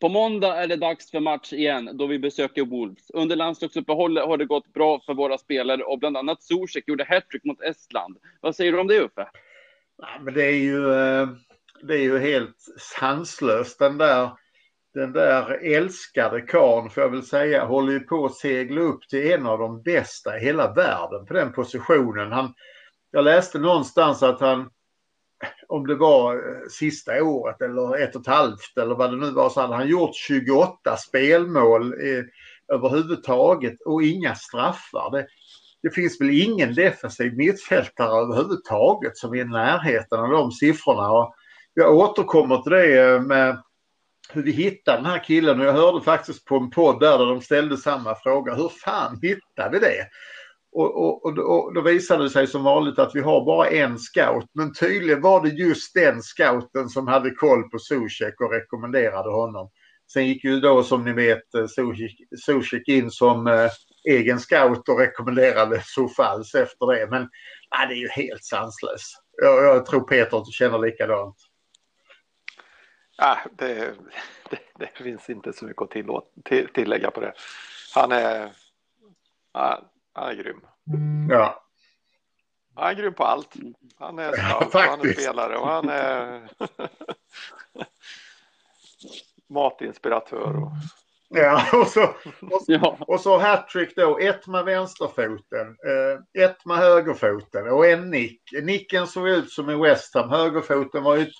På måndag är det dags för match igen, då vi besöker Wolves. Under landslagsuppehållet har det gått bra för våra spelare och bland annat Zuzek gjorde hattrick mot Estland. Vad säger du om det, Uffe? Ja, men det är ju, eh, det är ju helt sanslöst. Den där, den där älskade karln, får jag väl säga, håller ju på att segla upp till en av de bästa i hela världen på den positionen. Han, jag läste någonstans att han om det var eh, sista året eller ett och ett halvt eller vad det nu var så hade han gjort 28 spelmål eh, överhuvudtaget och inga straffar. Det, det finns väl ingen defensiv mittfältare överhuvudtaget som är i närheten av de siffrorna. Och jag återkommer till det eh, med hur vi hittade den här killen och jag hörde faktiskt på en podd där, där de ställde samma fråga. Hur fan hittade vi det? Och, och, och, och, då visade det sig som vanligt att vi har bara en scout. Men tydligen var det just den scouten som hade koll på Zuzek och rekommenderade honom. Sen gick ju då som ni vet eh, Zuzek in som eh, egen scout och rekommenderade Sofals efter det. Men nej, det är ju helt sanslöst. Jag, jag tror Peter känner likadant. Ja, det, det, det, finns inte så mycket att till, tillägga på det. Han är, han är grym. Ja. Han är grym på allt. Han är scout ja, han är spelare och han är matinspiratör. Och... Ja, och så, och, ja. och så hattrick då. Ett med vänsterfoten, eh, ett med högerfoten och en nick. Nicken såg ut som i West Ham. Högerfoten var ju ett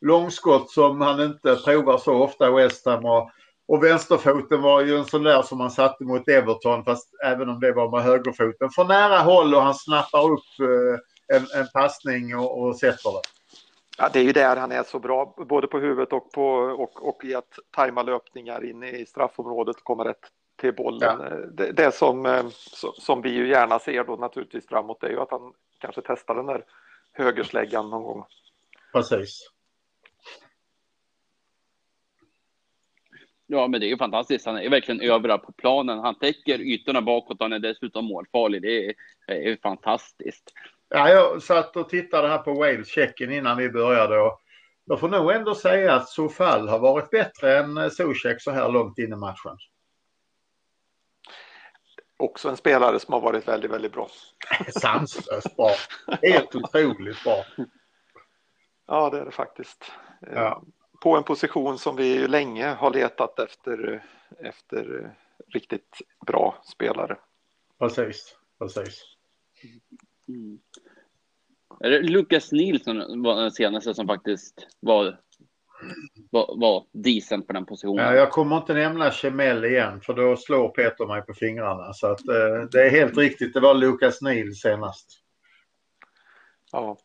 långskott som han inte provar så ofta i West Ham. Och och vänsterfoten var ju en sån där som han satte mot Everton fast även om det var med högerfoten. För nära håll och han snappar upp eh, en, en passning och, och sätter det. Ja, det är ju där han är så bra, både på huvudet och, på, och, och i att tajma löpningar in i straffområdet och komma rätt till bollen. Ja. Det, det som, eh, som vi ju gärna ser då naturligtvis framåt är ju att han kanske testar den där högersläggan någon gång. Precis. Ja, men det är ju fantastiskt. Han är verkligen överallt på planen. Han täcker ytorna bakåt. Han är dessutom målfarlig. Det är, det är fantastiskt. Ja, jag satt och tittade här på Wales-checken innan vi började och jag får nog ändå säga att Sofall har varit bättre än Zuzek så här långt in i matchen. Också en spelare som har varit väldigt, väldigt bra. Sanslöst bra. Helt otroligt bra. Ja, det är det faktiskt. Ja på en position som vi länge har letat efter, efter riktigt bra spelare. Precis, precis. Mm. Är det Lukas Nilsson var den senaste som faktiskt var, var, var decent på den positionen? Ja, jag kommer inte nämna Kemell igen för då slår Peter mig på fingrarna. Så att, eh, det är helt riktigt, det var Lukas Nil senast. Ja,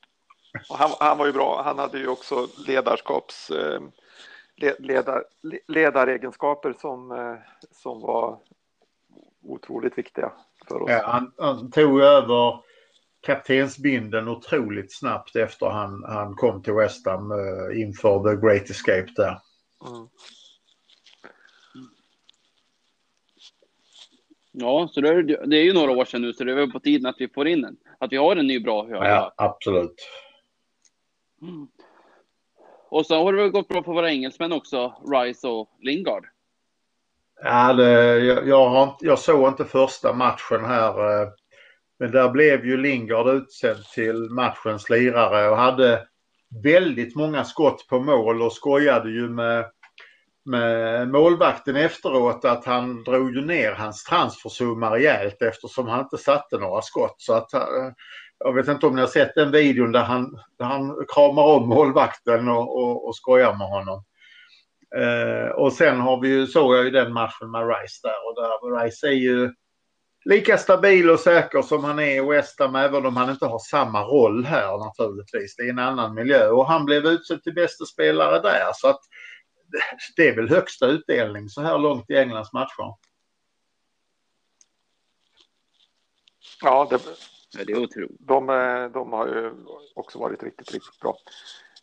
han, han, var ju bra. Han hade ju också ledarskaps eh, ledar, ledaregenskaper som, eh, som var otroligt viktiga för oss. Ja, han, han tog över kaptensbinden otroligt snabbt efter han, han kom till West Ham uh, inför The Great Escape där. Mm. Ja, så det är, det är ju några år sedan nu så det är väl på tiden att vi får in en. Att vi har en ny bra höger. Ja, absolut. Mm. Och så har det väl gått bra för våra engelsmän också, Rice och Lingard. Ja, det, jag, jag, har, jag såg inte första matchen här. Eh, men där blev ju Lingard utsedd till matchens lirare och hade väldigt många skott på mål och skojade ju med, med målvakten efteråt att han drog ju ner hans transfersumma rejält eftersom han inte satte några skott. Så att eh, jag vet inte om ni har sett den videon där han, där han kramar om målvakten och, och, och skojar med honom. Eh, och sen har vi ju, såg jag ju den matchen med Rice där och där Rice är ju lika stabil och säker som han är i West Ham även om han inte har samma roll här naturligtvis. Det är en annan miljö och han blev utsedd till bästa spelare där så att det är väl högsta utdelning så här långt i Englands matcher. Ja, det, det är otroligt. De, eh, de har ju också varit riktigt, riktigt bra.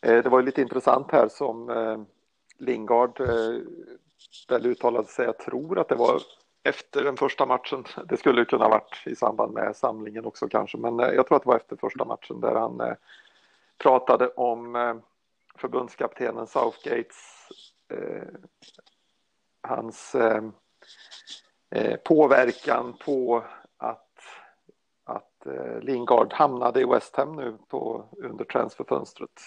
Eh, det var ju lite intressant här som eh, Lingard väl uttalade sig. Jag tror att det var efter den första matchen. Det skulle kunna ha varit i samband med samlingen också kanske, men jag tror att det var efter första matchen där han pratade om förbundskaptenen Southgates hans påverkan på att, Eh, Lingard hamnade i West Ham nu på, under transferfönstret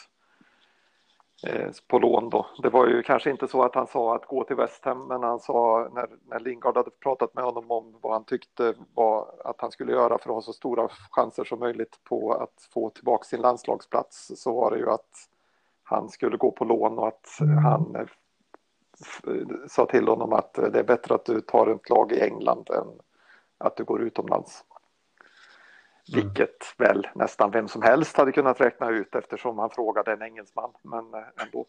eh, på lån då. Det var ju kanske inte så att han sa att gå till West Ham, men han sa när, när Lingard hade pratat med honom om vad han tyckte var att han skulle göra för att ha så stora chanser som möjligt på att få tillbaka sin landslagsplats så var det ju att han skulle gå på lån och att han sa till honom att det är bättre att du tar ett lag i England än att du går utomlands. Mm. Vilket väl nästan vem som helst hade kunnat räkna ut eftersom han frågade en engelsman, men eh, ändå.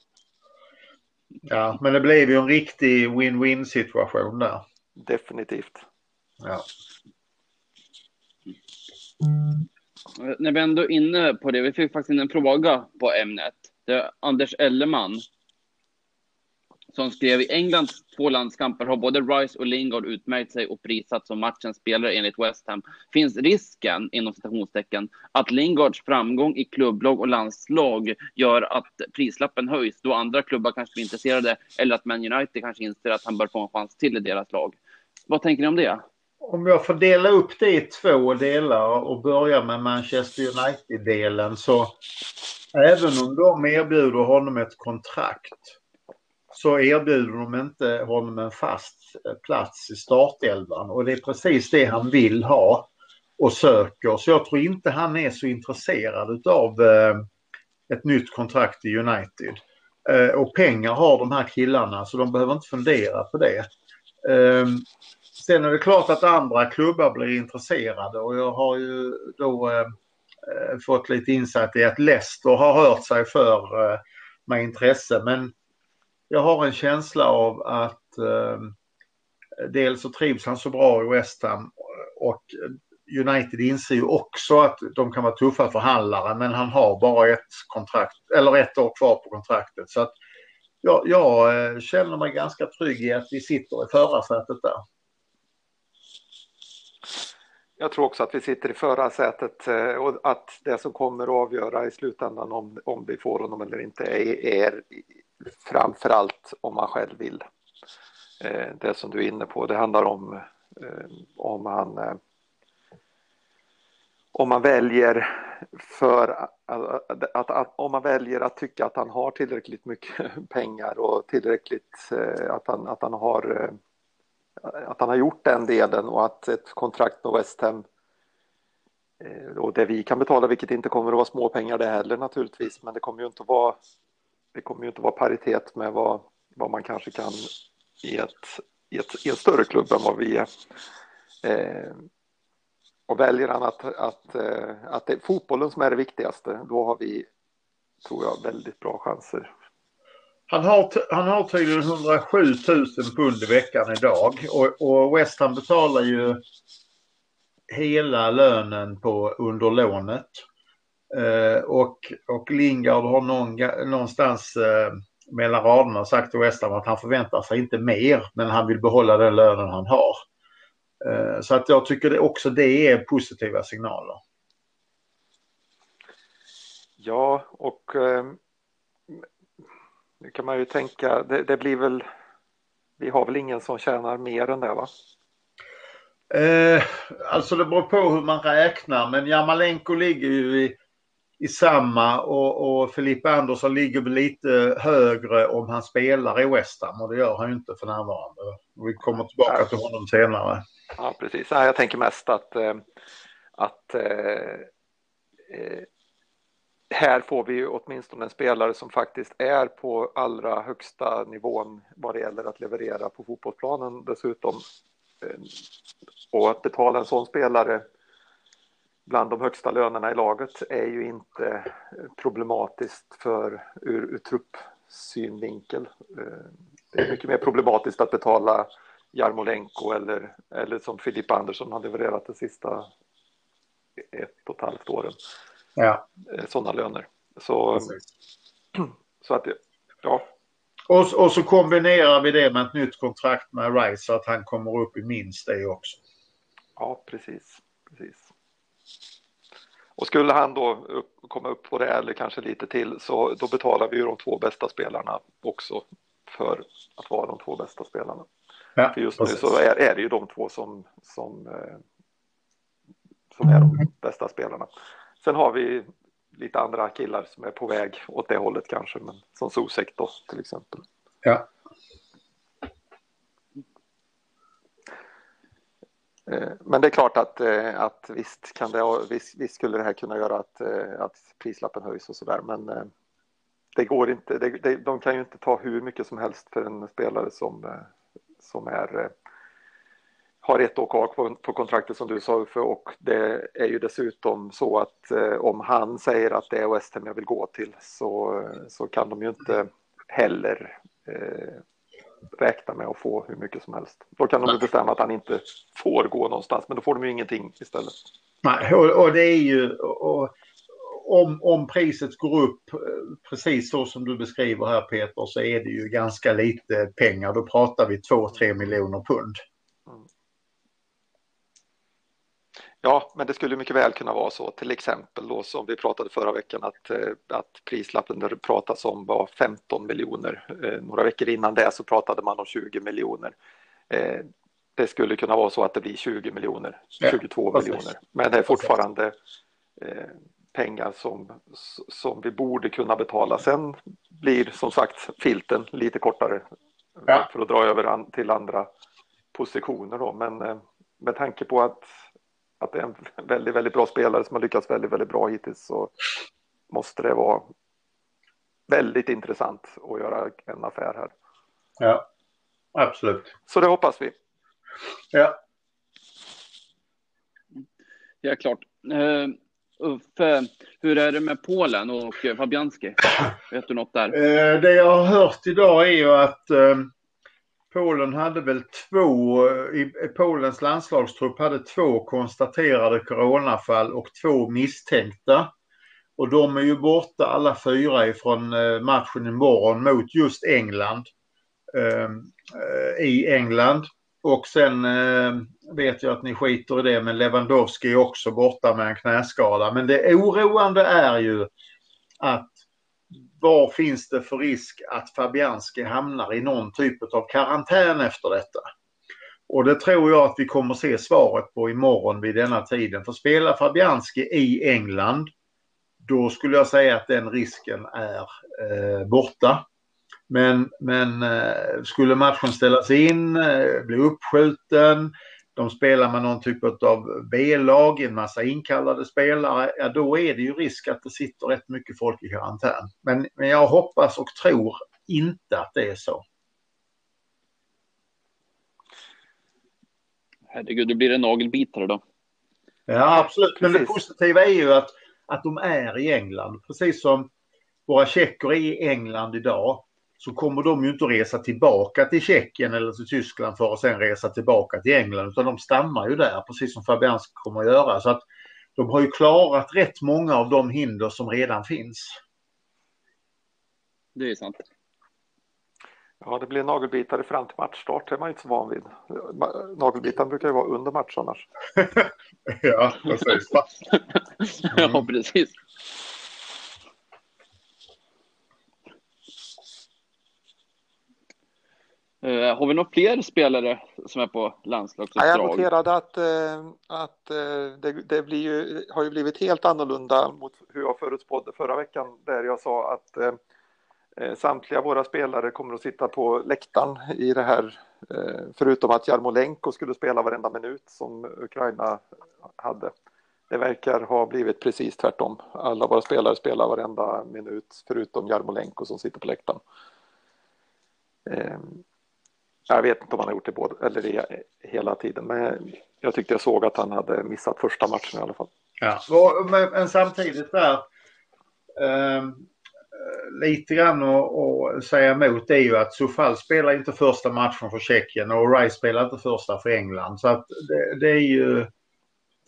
Ja, men det blev ju en riktig win-win situation där. Definitivt. Ja. När vi ändå är inne på det, vi fick faktiskt in en fråga på ämnet. Det är Anders Elleman som skrev i Englands två landskamper har både Rice och Lingard utmärkt sig och prisats som matchens spelare enligt West Ham. Finns risken, inom citationstecken, att Lingards framgång i klubblag och landslag gör att prislappen höjs då andra klubbar kanske blir intresserade eller att Man United kanske inser att han bör få en chans till i deras lag? Vad tänker ni om det? Om jag får dela upp det i två delar och börja med Manchester United-delen så även om de erbjuder honom ett kontrakt så erbjuder de inte honom en fast plats i startelvan och det är precis det han vill ha och söker. Så jag tror inte han är så intresserad av eh, ett nytt kontrakt i United. Eh, och pengar har de här killarna så de behöver inte fundera på det. Ehm, sen är det klart att andra klubbar blir intresserade och jag har ju då eh, fått lite insight i att Leicester har hört sig för med intresse men jag har en känsla av att eh, dels så trivs han så bra i West Ham och United inser ju också att de kan vara tuffa förhandlare men han har bara ett kontrakt eller ett år kvar på kontraktet. Så att jag, jag eh, känner mig ganska trygg i att vi sitter i förarsätet där. Jag tror också att vi sitter i förarsätet eh, och att det som kommer att avgöra i slutändan om, om vi får honom eller inte är, är framför allt om man själv vill. Eh, det som du är inne på, det handlar om eh, om man eh, om man väljer för att, att, att, om man väljer att tycka att han har tillräckligt mycket pengar och tillräckligt eh, att han, att han har eh, att han har gjort den delen och att ett kontrakt med West Ham eh, och det vi kan betala, vilket inte kommer att vara småpengar det heller naturligtvis, men det kommer ju inte att vara det kommer ju inte vara paritet med vad, vad man kanske kan i, ett, i, ett, i en större klubb än vad vi är. Eh, och väljer han att, att, eh, att det är fotbollen som är det viktigaste, då har vi, tror jag, väldigt bra chanser. Han har, han har tydligen 107 000 pund i veckan idag och, och West Ham betalar ju hela lönen på under lånet. Eh, och, och Lingard har någon, någonstans eh, mellan raderna sagt till West Ham att han förväntar sig inte mer men han vill behålla den lönen han har. Eh, så att jag tycker det, också det är positiva signaler. Ja, och eh, nu kan man ju tänka, det, det, blir väl, vi har väl ingen som tjänar mer än det va? Eh, alltså det beror på hur man räknar men Jamalenko ligger ju i i samma och, och Filippa Andersson ligger lite högre om han spelar i West Ham och det gör han ju inte för närvarande. Vi kommer tillbaka till honom senare. Ja, precis. Jag tänker mest att, eh, att eh, eh, här får vi ju åtminstone en spelare som faktiskt är på allra högsta nivån vad det gäller att leverera på fotbollsplanen dessutom. Eh, och att betala en sån spelare bland de högsta lönerna i laget är ju inte problematiskt för ur, ur truppsynvinkel. Eh, det är mycket mer problematiskt att betala Jarmolenko eller, eller som Filip Andersson har levererat de sista ett och ett halvt åren. Ja. Eh, Sådana löner. Så, så att, ja. Och, och så kombinerar vi det med ett nytt kontrakt med Rice så att han kommer upp i minst det också. Ja, precis. precis. Och skulle han då upp, komma upp på det eller kanske lite till så då betalar vi ju de två bästa spelarna också för att vara de två bästa spelarna. Ja, För just nu så är, är, det ju de två som, som, eh, som är de mm. bästa spelarna. Sen har vi lite andra killar som är på väg åt det hållet kanske, men som Sosek då till exempel. Ja. Eh, men det är klart att, eh, att visst, kan det, visst, visst skulle det här kunna göra att, eh, att prislappen höjs och sådär, men det går inte. Det, det, de kan ju inte ta hur mycket som helst för en spelare som, som är, har ett år kvar på, på kontraktet som du sa Uffe. och det är ju dessutom så att om han säger att det är West Ham jag vill gå till så, så kan de ju inte heller eh, räkna med att få hur mycket som helst. Då kan de bestämma att han inte får gå någonstans, men då får de ju ingenting istället. Nej, och, och det är ju... Och, om, om priset går upp eh, precis så som du beskriver här Peter så är det ju ganska lite pengar. Då pratar vi 2-3 miljoner pund. Ja, men det skulle mycket väl kunna vara så, till exempel då som vi pratade förra veckan att, eh, att prislappen det pratas om var 15 miljoner. Eh, några veckor innan det så pratade man om 20 miljoner. Eh, det skulle kunna vara så att det blir 20 miljoner, 22 ja, miljoner, men det är fortfarande pengar som, som vi borde kunna betala. Sen blir som sagt filten lite kortare ja. för att dra över till andra positioner då, men med tanke på att att det är en väldigt, väldigt bra spelare som har lyckats väldigt, väldigt bra hittills så måste det vara väldigt intressant att göra en affär här. Ja, absolut. Så det hoppas vi. Ja. Ja, klart. Uh, Uffe, hur är det med Polen och Fabianski? Vet du något där? Uh, det jag har hört idag är ju att uh, Polen hade väl två, i Polens landslagstrupp hade två konstaterade coronafall och två misstänkta. Och de är ju borta alla fyra ifrån eh, matchen imorgon mot just England. Ehm, eh, I England. Och sen eh, vet jag att ni skiter i det men Lewandowski är också borta med en knäskada. Men det oroande är ju att vad finns det för risk att Fabianski hamnar i någon typ av karantän efter detta? Och det tror jag att vi kommer se svaret på imorgon vid denna tiden. För spelar Fabianski i England, då skulle jag säga att den risken är eh, borta. Men, men eh, skulle matchen ställas in, eh, bli uppskjuten, de spelar med någon typ av B-lag, en massa inkallade spelare, ja då är det ju risk att det sitter rätt mycket folk i karantän. Men, men jag hoppas och tror inte att det är så. Herregud, då blir det nagelbitare då. Ja, absolut. Men det positiva är ju att, att de är i England. Precis som våra tjecker är i England idag så kommer de ju inte att resa tillbaka till Tjeckien eller till Tyskland för att sen resa tillbaka till England utan de stannar ju där precis som Fabianski kommer att göra. Så att de har ju klarat rätt många av de hinder som redan finns. Det är sant. Ja, det blir nagelbitare fram till matchstart, det är man inte så van vid. Nagelbitaren brukar ju vara under match annars. ja, precis. Mm. ja, precis. Uh, har vi några fler spelare som är på landslagsuppdrag? jag noterade att, uh, att uh, det, det blir ju, har ju blivit helt annorlunda mot hur jag förutspådde förra veckan där jag sa att samtliga våra spelare kommer att sitta på läktaren i det här förutom att Jarmolenko skulle spela varenda minut som Ukraina hade. Det verkar ha blivit precis tvärtom. Alla våra spelare spelar varenda minut förutom Jarmolenko som sitter på läktaren. Jag vet inte om han har gjort det både, eller det hela tiden, men jag tyckte jag såg att han hade missat första matchen i alla fall. Ja, men, men samtidigt där, eh, lite grann att säga emot är ju att Sofall spelar inte första matchen för Tjeckien och Rice spelar inte första för England. Så att det, det är ju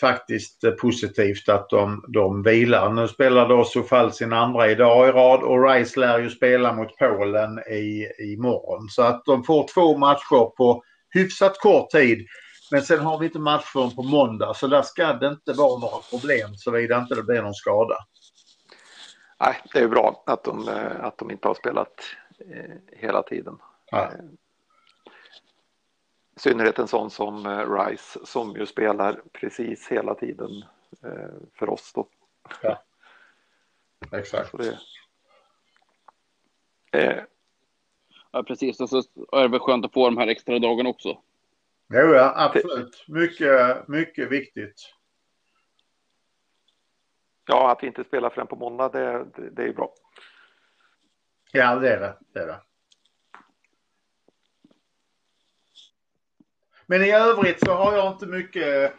faktiskt positivt att de, de vilar. Nu spelar då Sofall sin andra idag i rad och Rice lär ju spela mot Polen i, imorgon. Så att de får två matcher på hyfsat kort tid. Men sen har vi inte match på måndag så där ska det inte vara några problem såvida inte det blir någon skada. Nej, det är bra att de, eh, att de inte har spelat eh, hela tiden. Ja. Synnerhet en sån som Rice som ju spelar precis hela tiden för oss då. Ja. Exakt. Det, eh. Ja, precis. Och så är det väl skönt att få de här extra dagarna också. Jo, ja, absolut. Mycket, mycket viktigt. Ja, att vi inte spelar förrän på måndag, det, det, det är bra. Ja, det är det. det, är det. Men i övrigt så har jag inte mycket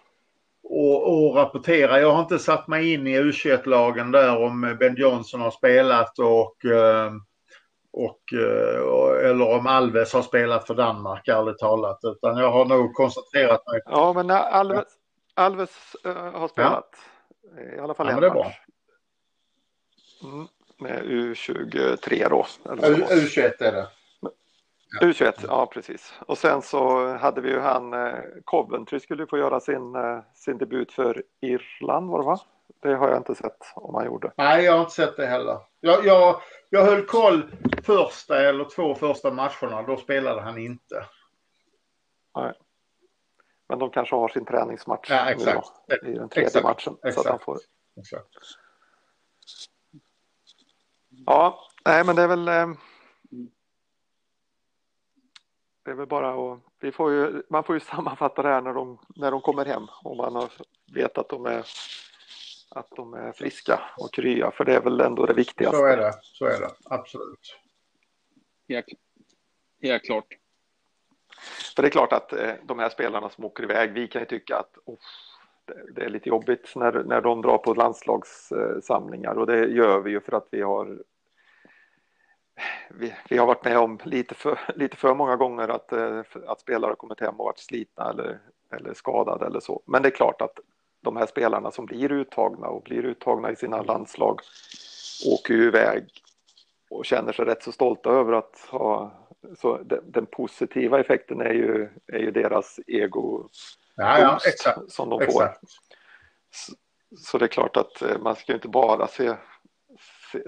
att, rapportera. Jag har inte satt mig in i U21-lagen där om Ben Johnson har spelat och, eh, och eh, eller om Alves har spelat för Danmark, ärligt talat. Utan jag har nog koncentrerat mig. Ja, men Alves, Alves uh, har spelat. Ja. I alla fall ja, en match. Mm, med U23 då. U21 är det. U21, ja precis. Och sen så hade vi ju han eh, Coventry skulle få göra sin, eh, sin debut för Irland var det va? Det har jag inte sett om han gjorde. Nej, jag har inte sett det heller. Jag, jag, jag höll koll första eller två första matcherna. Då spelade han inte. Nej. Men de kanske har sin träningsmatch ja, exakt. Då, i den tredje exakt. matchen. Exakt. Så att han får... Exakt. Ja, nej men det är väl eh, det är väl bara att, vi får ju, man får ju sammanfatta det här när de, när de kommer hem och man har vet att de är att de är friska och krya, för det är väl ändå det viktigaste. Så är det, så är det, absolut. Helt, helt klart. För det är klart att eh, de här spelarna som åker iväg, vi kan ju tycka att oh, det, det, är lite jobbigt när, när de drar på landslagssamlingar och det gör vi ju för att vi har vi, vi, har varit med om lite för, lite för många gånger att, eh, att spelare kommit hem och varit slitna eller, eller skadade eller så. Men det är klart att de här spelarna som blir uttagna och blir uttagna i sina landslag åker ju iväg och känner sig rätt så stolta över att ha så den, den positiva effekten är ju, är ju deras ego ja, ja, exakt, som de får. Så, så, det är klart att eh, man ska inte bara se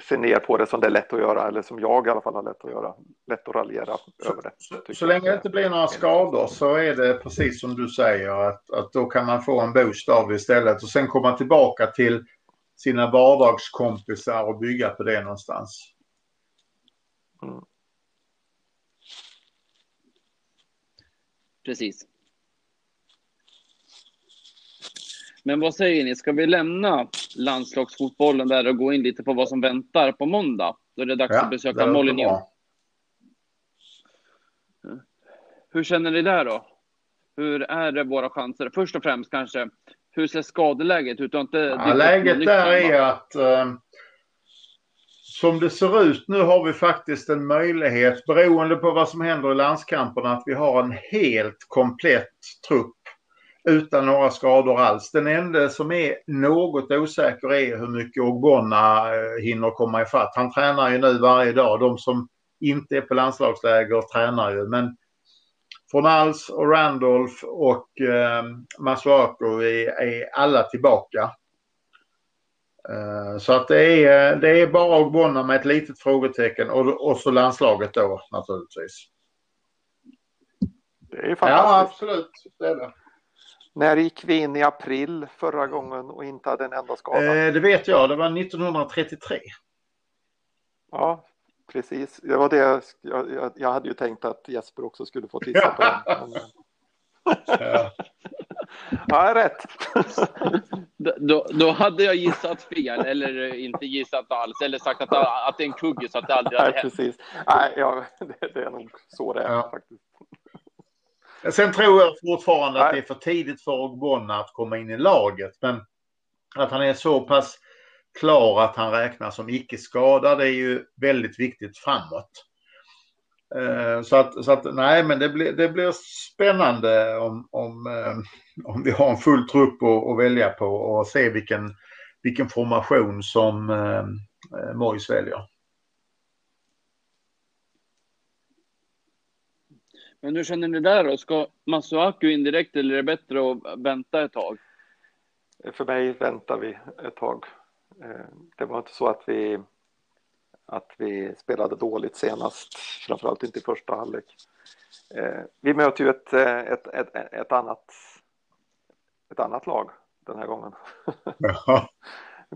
se, ner på det som det är lätt att göra, eller som jag i alla fall har lätt att göra. Lätt att raljera så, över det. Så, så länge det inte blir några skador så är det precis som du säger att, att då kan man få en boost av det istället och sen komma tillbaka till sina vardagskompisar och bygga på det någonstans. Mm. Precis. Men vad säger ni, ska vi lämna landslagsfotbollen där och gå in lite på vad som väntar på måndag? Då är det dags ja, att besöka Molineux. Hur känner ni där då? Hur är det våra chanser? Först och främst kanske, hur ser skadeläget ut? Inte ja, läget där är att eh, som det ser ut nu har vi faktiskt en möjlighet, beroende på vad som händer i landskamperna, att vi har en helt komplett trupp utan några skador alls. Den enda som är något osäker är hur mycket Ogbonna eh, hinner komma ifatt. Han tränar ju nu varje dag. De som inte är på landslagsläger tränar ju. Men Fornals och Randolph och eh, Masuako är, är alla tillbaka. Eh, så att det är, det är bara Ogbonna med ett litet frågetecken och, och så landslaget då naturligtvis. Det är fantastiskt. Ja, absolut. Det är det. När gick vi in i april förra gången och inte hade en enda skada? Eh, det vet jag, det var 1933. Ja, precis. Det var det jag, jag, jag hade ju tänkt att Jesper också skulle få titta på. Den, men... ja. ja, rätt. då, då hade jag gissat fel, eller inte gissat alls, eller sagt att, att det är en kugge så att det aldrig hade Nej, hänt. Precis. Nej, ja, det, det är nog så det är ja. faktiskt. Sen tror jag fortfarande Nej. att det är för tidigt för Ogbonna att komma in i laget. Men att han är så pass klar att han räknas som icke skadad är ju väldigt viktigt framåt. Eh, så att, så att nej, men det blir, det blir spännande om, om, eh, om vi har en full trupp att, att välja på och se vilken, vilken formation som eh, Mojs väljer. Men hur känner ni där då? Ska Masuaku in direkt eller är det bättre att vänta ett tag? För mig väntar vi ett tag. Eh, det var inte så att vi, att vi spelade dåligt senast, framförallt inte i första halvlek. Eh, vi möter ju ett, eh, ett, ett, ett, annat, ett annat lag den här gången.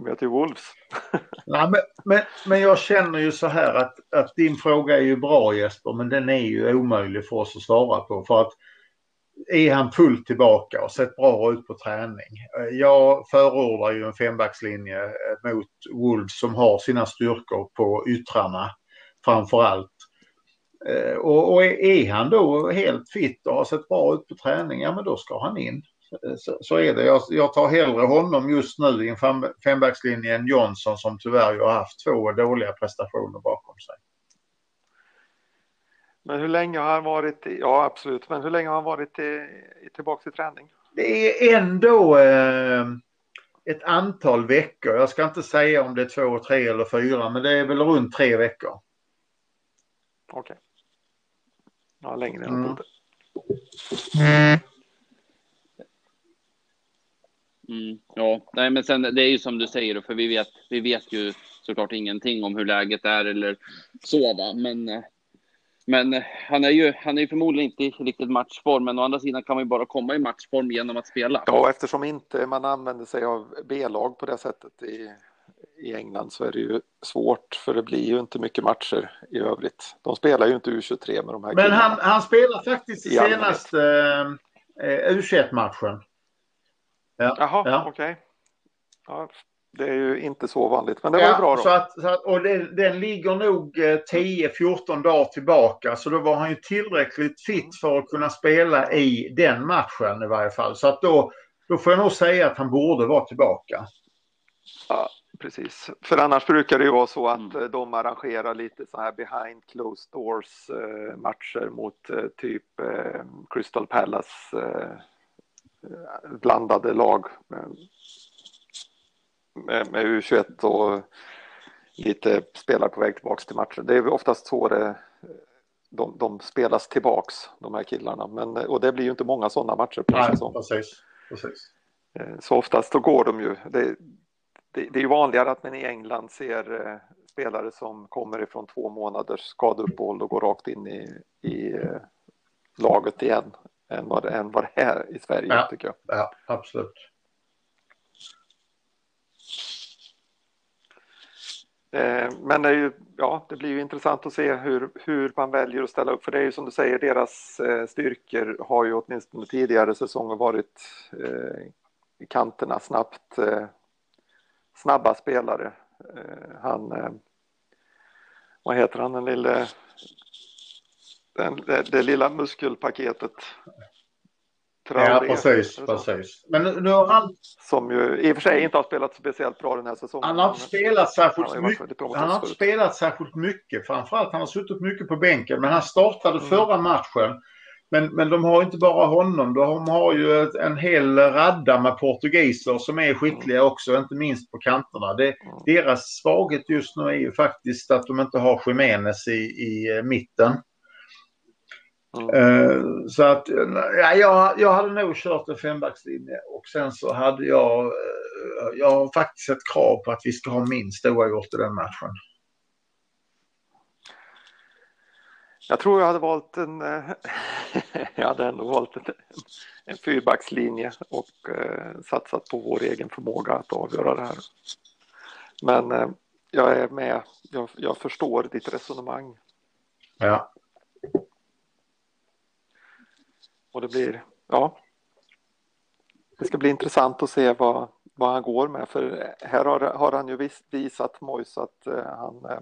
Ja. vi Wolves. ja, men, men, men jag känner ju så här att, att din fråga är ju bra Jesper, men den är ju omöjlig för oss att svara på. För att är han fullt tillbaka och sett bra ut på träning. Jag förordar ju en fembackslinje mot Wolves som har sina styrkor på yttrarna framför allt. Eh, och, och är han då helt fit och har sett bra ut på träning, ja men då ska han in. Så, så är det. Jag, jag, tar hellre honom just nu i en fem, fembackslinje än Johnson som tyvärr ju har haft två dåliga prestationer bakom sig. Men hur länge har han varit, i, ja absolut, men hur länge har han varit i, tillbaka i träning? Det är ändå eh, ett antal veckor. Jag ska inte säga om det är två, tre eller fyra, men det är väl runt tre veckor. Okej. Okay. Ja, längre än mm. Mm. Mm, ja, nej, men sen det är ju som du säger, för vi vet, vi vet ju såklart ingenting om hur läget är eller så, va? men men han är ju han är ju förmodligen inte i riktigt matchform, men å andra sidan kan man ju bara komma i matchform genom att spela. Ja, eftersom inte man använder sig av B-lag på det sättet i, i England så är det ju svårt för det blir ju inte mycket matcher i övrigt. De spelar ju inte U23 med de här Men han, han spelar faktiskt i senaste eh, U21-matchen. Ja, Jaha, ja. okej. Okay. Ja, det är ju inte så vanligt, men det ja, var bra då. Så att, så att, och det, den ligger nog 10-14 eh, dagar tillbaka, så då var han ju tillräckligt fit för att kunna spela i den matchen i varje fall. Så att då, då får jag nog säga att han borde vara tillbaka. Ja, precis. För annars brukar det ju vara så att mm. de arrangerar lite så här behind closed doors eh, matcher mot eh, typ Crystal Palace blandade lag med, med U21 och lite spelare på väg tillbaks till matchen. Det är oftast så det, de, de spelas tillbaks, de här killarna. Men, och det blir ju inte många sådana matcher på Nej, säsong. Precis, precis. Eh, så oftast då går de ju. Det, det, det är ju vanligare att man i England ser eh, spelare som kommer ifrån två månaders skadeuppehåll och går rakt in i, i eh, laget igen än vad, än vad det är i Sverige ja, tycker jag. Ja, absolut. Eh, men det, är ju, ja, det blir ju intressant att se hur, hur man väljer att ställa upp. För det är ju som du säger, deras eh, styrkor har ju åtminstone tidigare säsonger varit eh, i kanterna snabbt. Eh, snabba spelare. Eh, han, eh, vad heter han, den lille, den, det, det lilla muskelpaketet Ja, precis. precis. Men nu har han... Som ju i och för sig inte har spelat speciellt bra den här säsongen. Han har inte spelat särskilt han mycket. Han har inte spelat särskilt mycket. Framförallt han har suttit mycket på bänken. Men han startade mm. förra matchen. Men, men de har inte bara honom. De har ju en hel radda med portugiser som är skickliga mm. också, inte minst på kanterna. Det, mm. Deras svaghet just nu är ju faktiskt att de inte har Jiménez i, i eh, mitten. Mm. Så att ja, jag, jag hade nog kört en fembackslinje och sen så hade jag, eh, jag har faktiskt ett krav på att vi ska ha minst oavgjort i den matchen. Jag tror jag hade valt en, eh, jag hade ändå valt en, en fyrbackslinje och satsat på vår egen förmåga att avgöra det här. Men jag är med, jag, jag förstår ditt resonemang. Ja. Och det blir, ja. Det ska bli intressant att se vad, vad han går med för här har, har han ju visat Mojs att eh, han, eh,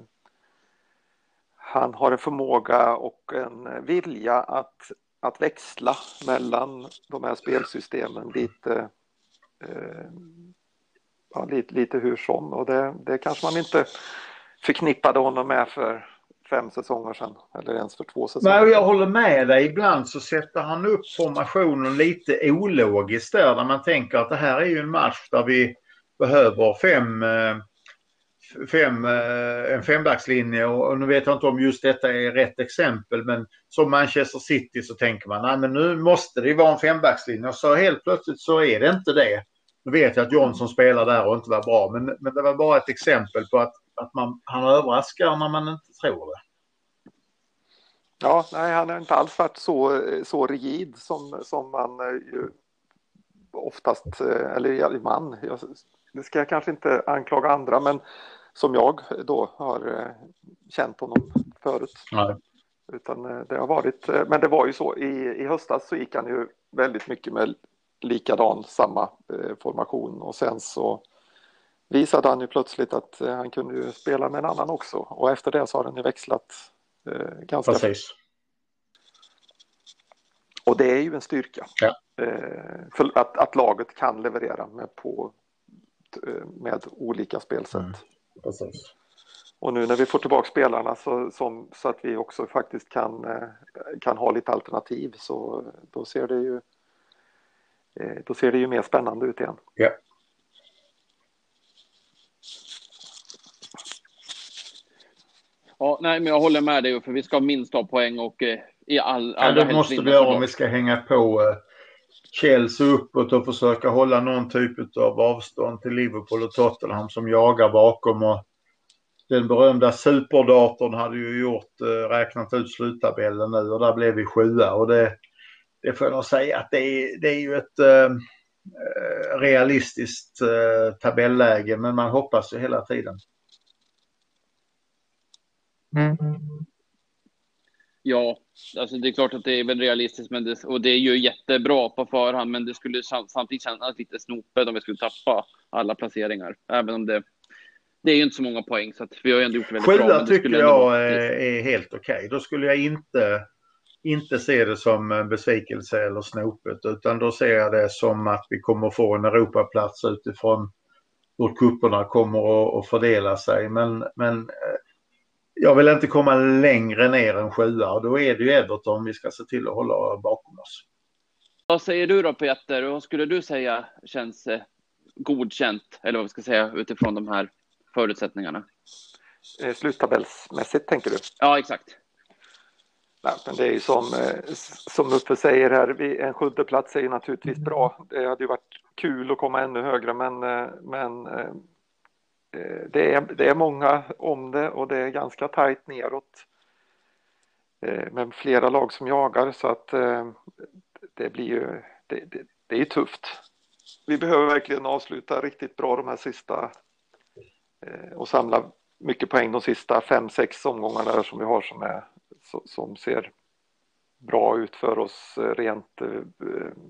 han har en förmåga och en vilja att, att växla mellan de här spelsystemen lite, eh, ja, lite, lite hur som och det, det kanske man inte förknippade honom med för fem säsonger sedan eller ens för två säsonger sedan. jag håller med dig. Ibland så sätter han upp formationen lite ologiskt där när man tänker att det här är ju en match där vi behöver fem, eh, fem, eh, en fembackslinje och nu vet jag inte om just detta är rätt exempel men som Manchester City så tänker man nej men nu måste det vara en fembackslinje och så helt plötsligt så är det inte det. Nu vet jag att Johnson spelar där och inte var bra men, men det var bara ett exempel på att att man, han överraskar när man inte tror det. Ja, nej, han har inte alls varit så, så rigid som, som man eh, ju oftast, eh, eller man, jag, det ska jag kanske inte anklaga andra, men som jag då har eh, känt honom förut. Nej. Utan det har varit, men det var ju så, i, i höstas så gick han ju väldigt mycket med likadan, samma formation och sen så visade han ju plötsligt att han kunde spela med en annan också och efter det så har han ju växlat Eh, ganska Precis. Och det är ju en styrka. Ja. Eh, för att, att laget kan leverera med, på, eh, med olika spelsätt. Mm. Precis. Och nu när vi får tillbaka spelarna så, som, så att vi också faktiskt kan, kan ha lite alternativ så då ser det ju då ser det ju mer spännande ut igen. Ja. Ja, nej, men jag håller med dig, för vi ska minst ha poäng och eh, i all... Ja, det måste vi göra om vi ska hänga på eh, Chelsea uppåt och försöka hålla någon typ av avstånd till Liverpool och Tottenham som jagar bakom. Och den berömda superdatorn hade ju gjort, eh, räknat ut sluttabellen nu och där blev vi sjua. Och det, det får jag nog säga att det är, det är ju ett eh, realistiskt eh, tabelläge men man hoppas ju hela tiden. Mm. Ja, alltså det är klart att det är väl realistiskt men det, och det är ju jättebra på förhand men det skulle samtidigt kännas lite snopet om vi skulle tappa alla placeringar. Även om det, det är ju inte så många poäng så att vi har ju ändå gjort det väldigt Sjua bra. Sjua tycker jag är helt okej. Okay. Då skulle jag inte, inte se det som besvikelse eller snopet utan då ser jag det som att vi kommer få en Europaplats utifrån hur kupperna kommer att fördela sig. Men, men eh, jag vill inte komma längre ner än sjua och då är det ju Everton vi ska se till att hålla bakom oss. Vad säger du då Peter? Vad skulle du säga känns eh, godkänt, eller vad vi ska säga, utifrån de här förutsättningarna? Eh, sluttabellsmässigt tänker du? Ja, exakt. Nej, men det är ju som, eh, som Uffe säger här, en sjunde plats är ju naturligtvis bra. Det hade ju varit kul att komma ännu högre, men, men Eh, det är, det är många om det och det är ganska tajt neråt. Eh, men med flera lag som jagar så att eh, det blir ju, det, det, det är tufft. Vi behöver verkligen avsluta riktigt bra de här sista och samla mycket poäng de sista fem, sex omgångarna som vi har som, är, som ser bra ut för oss rent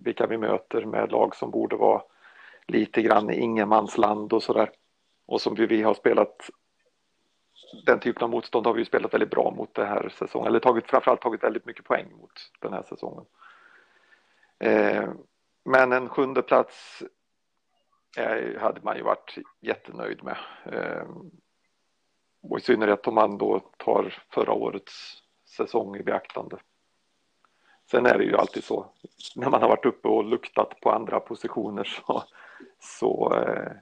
vilka vi möter med lag som borde vara lite grann i ingenmansland och sådär och som vi har spelat den typen av motstånd har vi spelat väldigt bra mot den här säsongen, eller tagit, framförallt tagit väldigt mycket poäng mot den här säsongen. Eh, men en sjunde plats eh, hade man ju varit jättenöjd med. Eh, och i synnerhet om man då tar förra årets säsong i beaktande. Sen är det ju alltid så, när man har varit uppe och luktat på andra positioner så, så eh,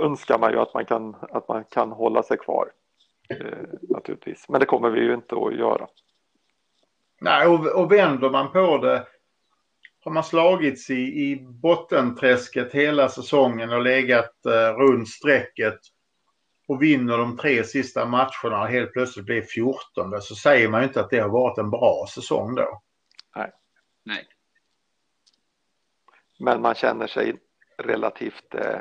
önskar man ju att man kan, att man kan hålla sig kvar. Eh, naturligtvis, men det kommer vi ju inte att göra. Nej, och, och vänder man på det har man slagits i, i bottenträsket hela säsongen och legat eh, runt strecket och vinner de tre sista matcherna och helt plötsligt blir 14 så säger man ju inte att det har varit en bra säsong då. Nej. Nej. Men man känner sig relativt eh,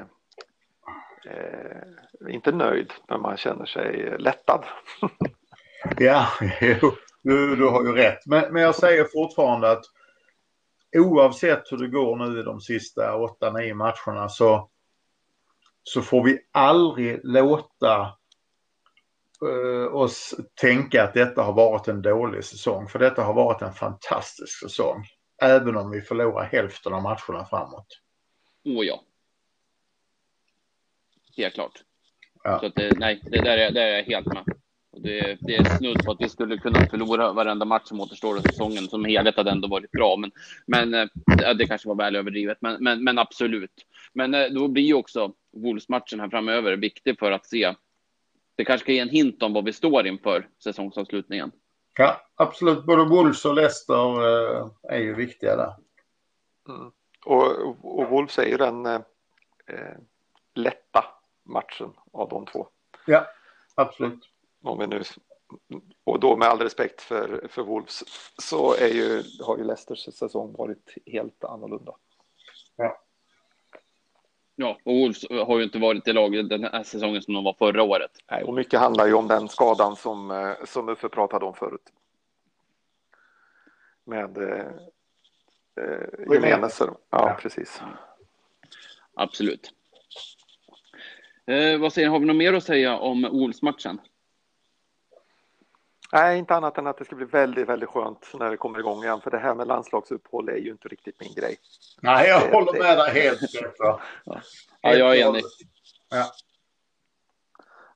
eh, inte nöjd, men man känner sig lättad. ja, du, du har ju rätt. Men, men jag säger fortfarande att oavsett hur det går nu i de sista 8-9 matcherna så, så får vi aldrig låta uh, oss tänka att detta har varit en dålig säsong. För detta har varit en fantastisk säsong. Även om vi förlorar hälften av matcherna framåt. Oh ja helt klart. Ja. Så att det, nej, det där är, det är jag helt med. Och det, det är snudd på att vi skulle kunna förlora varenda match som återstår av säsongen. Som helhet hade ändå varit bra, men, men äh, det kanske var väl överdrivet. Men, men, men absolut. Men äh, då blir ju också Wolves-matchen här framöver viktig för att se. Det kanske kan ge en hint om vad vi står inför säsongsavslutningen. Ja, absolut. Både Wolves och Leicester äh, är ju viktiga där. Mm. Och, och Wolves är ju den eh, lätta matchen av de två. Ja, absolut. Om vi nu och då med all respekt för, för Wolves så är ju, har ju Leicesters säsong varit helt annorlunda. Ja. Ja, och Wolves har ju inte varit i laget den här säsongen som de var förra året. Nej, och mycket handlar ju om den skadan som, eh, som Uffe pratade om förut. Med eh, eh, Jimenez. Ja, ja, precis. Absolut. Eh, vad säger Har vi något mer att säga om Wolves-matchen? Nej, inte annat än att det ska bli väldigt, väldigt skönt när det kommer igång igen. För det här med landslagsuppehåll är ju inte riktigt min grej. Nej, jag det, håller med dig helt. ja. ja, jag är enig. Ja.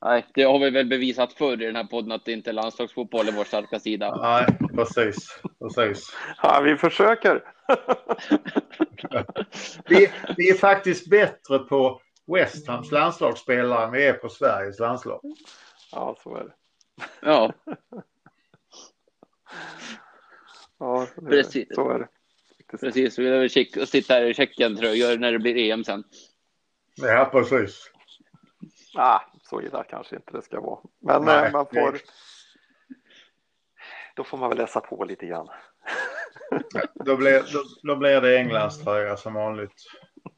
Nej, det har vi väl bevisat förr i den här podden att det inte är landslagsfotboll är vår starka sida. Nej, precis. precis. Ja, vi försöker. vi, vi är faktiskt bättre på West Hams landslagsspelare än vi är på Sveriges landslag. Ja, så är det. Ja. ja, det, Precis. så är det. Precis, vi vill sitta här i Tjeckien-tröjor när det blir EM sen. Ja, precis. Ah, så illa kanske inte det ska vara. Men Nej, man får... Då får man väl läsa på lite grann. då, blir, då, då blir det Englands tröja som vanligt.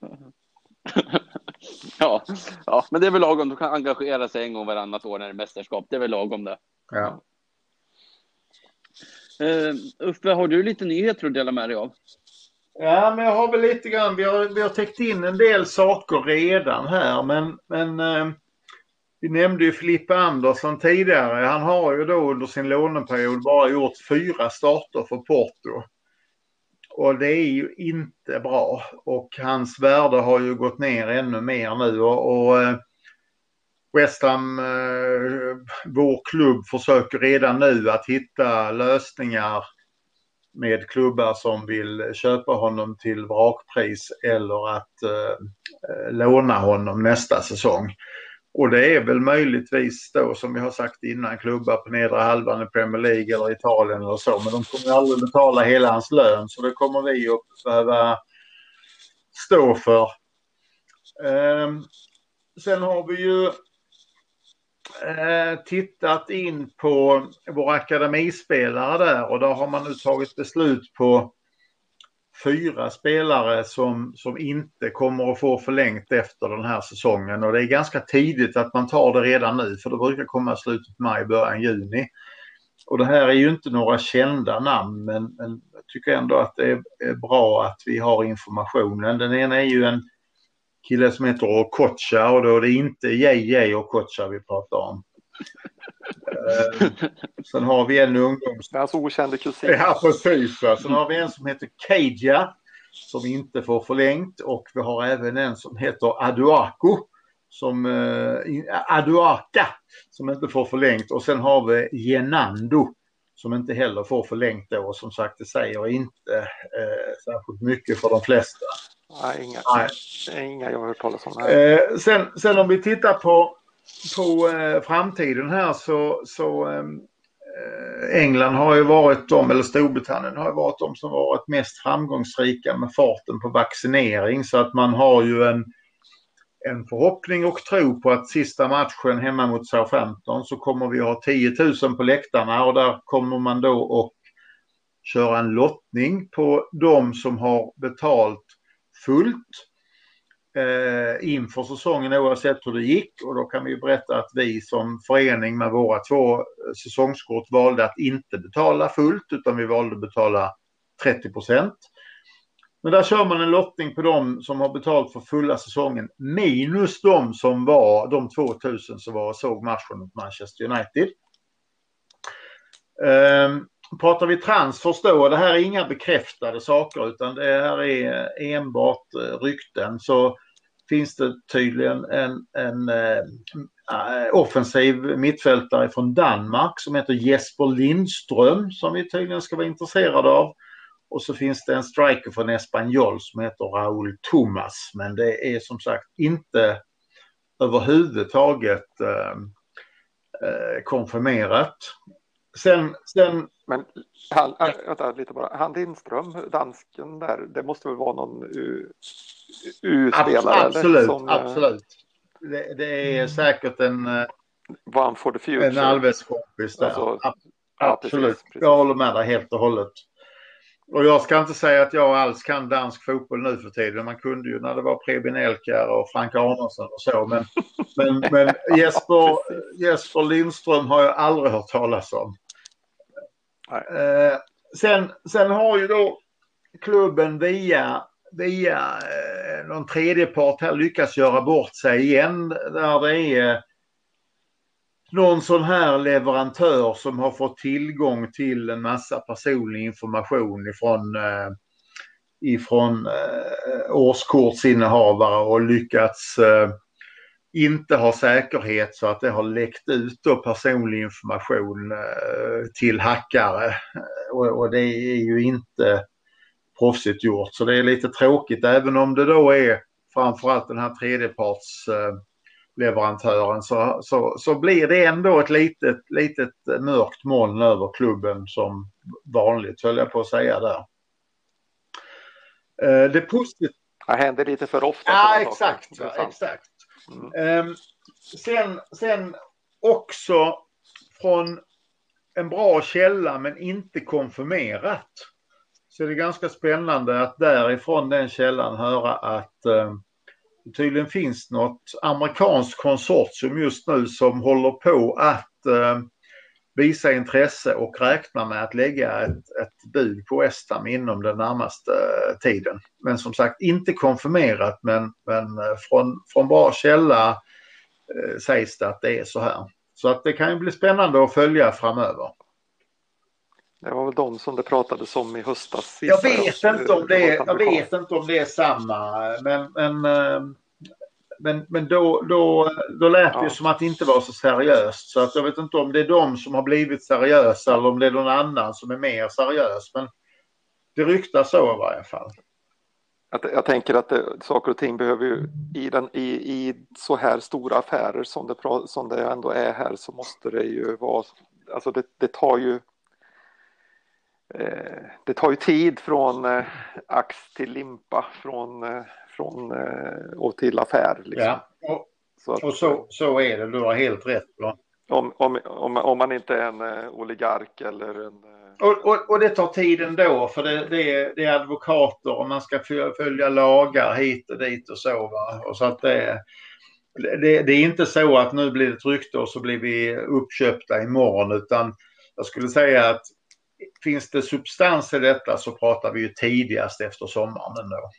ja, ja, men det är väl lagom. Du kan engagera sig en gång varannat år när det är mästerskap. Det är väl lagom det. Ja. Uh, Uffe, har du lite nyheter att dela med dig av? Ja, men jag har väl lite grann. Vi har, vi har täckt in en del saker redan här, men, men uh, vi nämnde ju Filippa Andersson tidigare. Han har ju då under sin låneperiod bara gjort fyra starter för Porto. Och det är ju inte bra. Och hans värde har ju gått ner ännu mer nu. Och, och eh, West Ham, eh, vår klubb, försöker redan nu att hitta lösningar med klubbar som vill köpa honom till vrakpris eller att eh, eh låna honom nästa säsong. Och det är väl möjligtvis då som vi har sagt innan klubbar på nedre halvan i Premier League eller Italien eller så. Men de kommer aldrig betala hela hans lön så det kommer vi att behöva stå för. Eh, sen har vi ju eh, tittat in på våra akademispelare där och då har man nu tagit beslut på fyra spelare som, som inte kommer att få förlängt efter den här säsongen. Och det är ganska tidigt att man tar det redan nu för det brukar komma i slutet maj, början juni. Och det här är ju inte några kända namn men, men jag tycker ändå att det är, är, bra att vi har informationen. Den ena är ju en kille som heter Okocha och då är det inte JJ Okocha vi pratar om. Eh, sen har vi en ungdoms... Hans okände kusin. Ja, precis. Sen har vi en som heter Keija som inte får förlängt och vi har även en som heter Aduako som eh, Aduaka som inte får förlängt och sen har vi Genando som inte heller får förlängt då och som sagt det säger inte eh, särskilt mycket för de flesta. Nej, inga, Nej. inga jag har hört talas om. Eh, sen, sen om vi tittar på på eh, framtiden här så, så ehm, eh, England har ju varit de, eller Storbritannien har ju varit de som varit mest framgångsrika med farten på vaccinering. Så att man har ju en, en förhoppning och tro på att sista matchen hemma mot Southampton så kommer vi ha 10 000 på läktarna. Och där kommer man då att köra en lottning på de som har betalt fullt eh, inför säsongen oavsett hur det gick och då kan vi berätta att vi som förening med våra två säsongskort valde att inte betala fullt utan vi valde att betala 30 procent. Men där kör man en lottning på de som har betalt för fulla säsongen minus de som var de 2000 som var och såg matchen mot Manchester United. Um, pratar vi transfers då, det här är inga bekräftade saker utan det här är enbart eh, rykten. Så finns det tydligen en, en äh, offensiv mittfältare från Danmark som heter Jesper Lindström som vi tydligen ska vara intresserade av. Och så finns det en striker från Espanyol som heter Raúl Thomas. Men det är som sagt inte överhuvudtaget äh, konfirmerat. Sen, sen... Men han, äh, vänta lite bara. Han Lindström, dansken där, det måste väl vara någon U-spelare? Absolut, som, absolut. Det, det, är säkert en, One for the future. En Alves-kompis där. Alltså, Ab- ja, Absolut, precis, precis. jag håller med dig helt och hållet. Och jag ska inte säga att jag alls kan dansk fotboll nu för tiden. Man kunde ju när det var Preben Elkjær och Frank Arnesson och så. Men, men, men Jesper, Jesper Lindström har jag aldrig hört talas om. Eh, sen, sen har ju då klubben via, via eh, någon tredjepart här lyckas göra bort sig igen. Där det är någon sån här leverantör som har fått tillgång till en massa personlig information ifrån, eh, ifrån eh, årskortsinnehavare och lyckats inte ha säkerhet så att det har läckt ut då personlig information till hackare. Och det är ju inte proffsigt gjort. Så det är lite tråkigt även om det då är framförallt den här tredjeparts eh, så, så, så blir det ändå ett litet, litet mörkt moln över klubben som vanligt höll jag på att säga där. Eh, det positiva... Det händer lite för ofta. Ja, exakt. Exakt. Mm. Sen, sen också från en bra källa men inte konfirmerat. Så är det ganska spännande att därifrån den källan höra att eh, det tydligen finns något amerikanskt konsortium just nu som håller på att eh, visa intresse och räkna med att lägga ett, ett bud på Estam inom den närmaste eh, tiden. Men som sagt inte konfirmerat men, men eh, från, från bra källa eh, sägs det att det är så här. Så att det kan ju bli spännande att följa framöver. Det var väl de som det pratades om i höstas. Jag vet inte om det, ett jag vet inte om det är samma men, men, eh, men, men då, då, då lät det Ja. som att det inte var så seriöst. Så att jag vet inte om det är de som har blivit seriösa eller om det är någon annan som är mer seriös. Men det ryktas så i varje fall. Jag, jag tänker att det, saker och ting behöver ju i, den, i, i så här stora affärer som det, som det ändå är här så måste det ju vara, alltså det, det tar ju det tar ju tid från eh, ax till limpa från, eh, från eh, och till affär. Liksom. Ja, och, Så att, och så, så är det. Du har helt rätt. Om, om, om, om man inte är en eh, oligark eller en eh, Och, och, och det tar tid ändå för det, det, är, det är advokater och man ska fö- följa lagar hit och dit och så. Va? Och så att det, det, det är inte så att nu blir det ett rykte och så blir vi uppköpta imorgon utan jag skulle säga att finns det substans i detta så pratar vi ju tidigast efter sommaren ändå.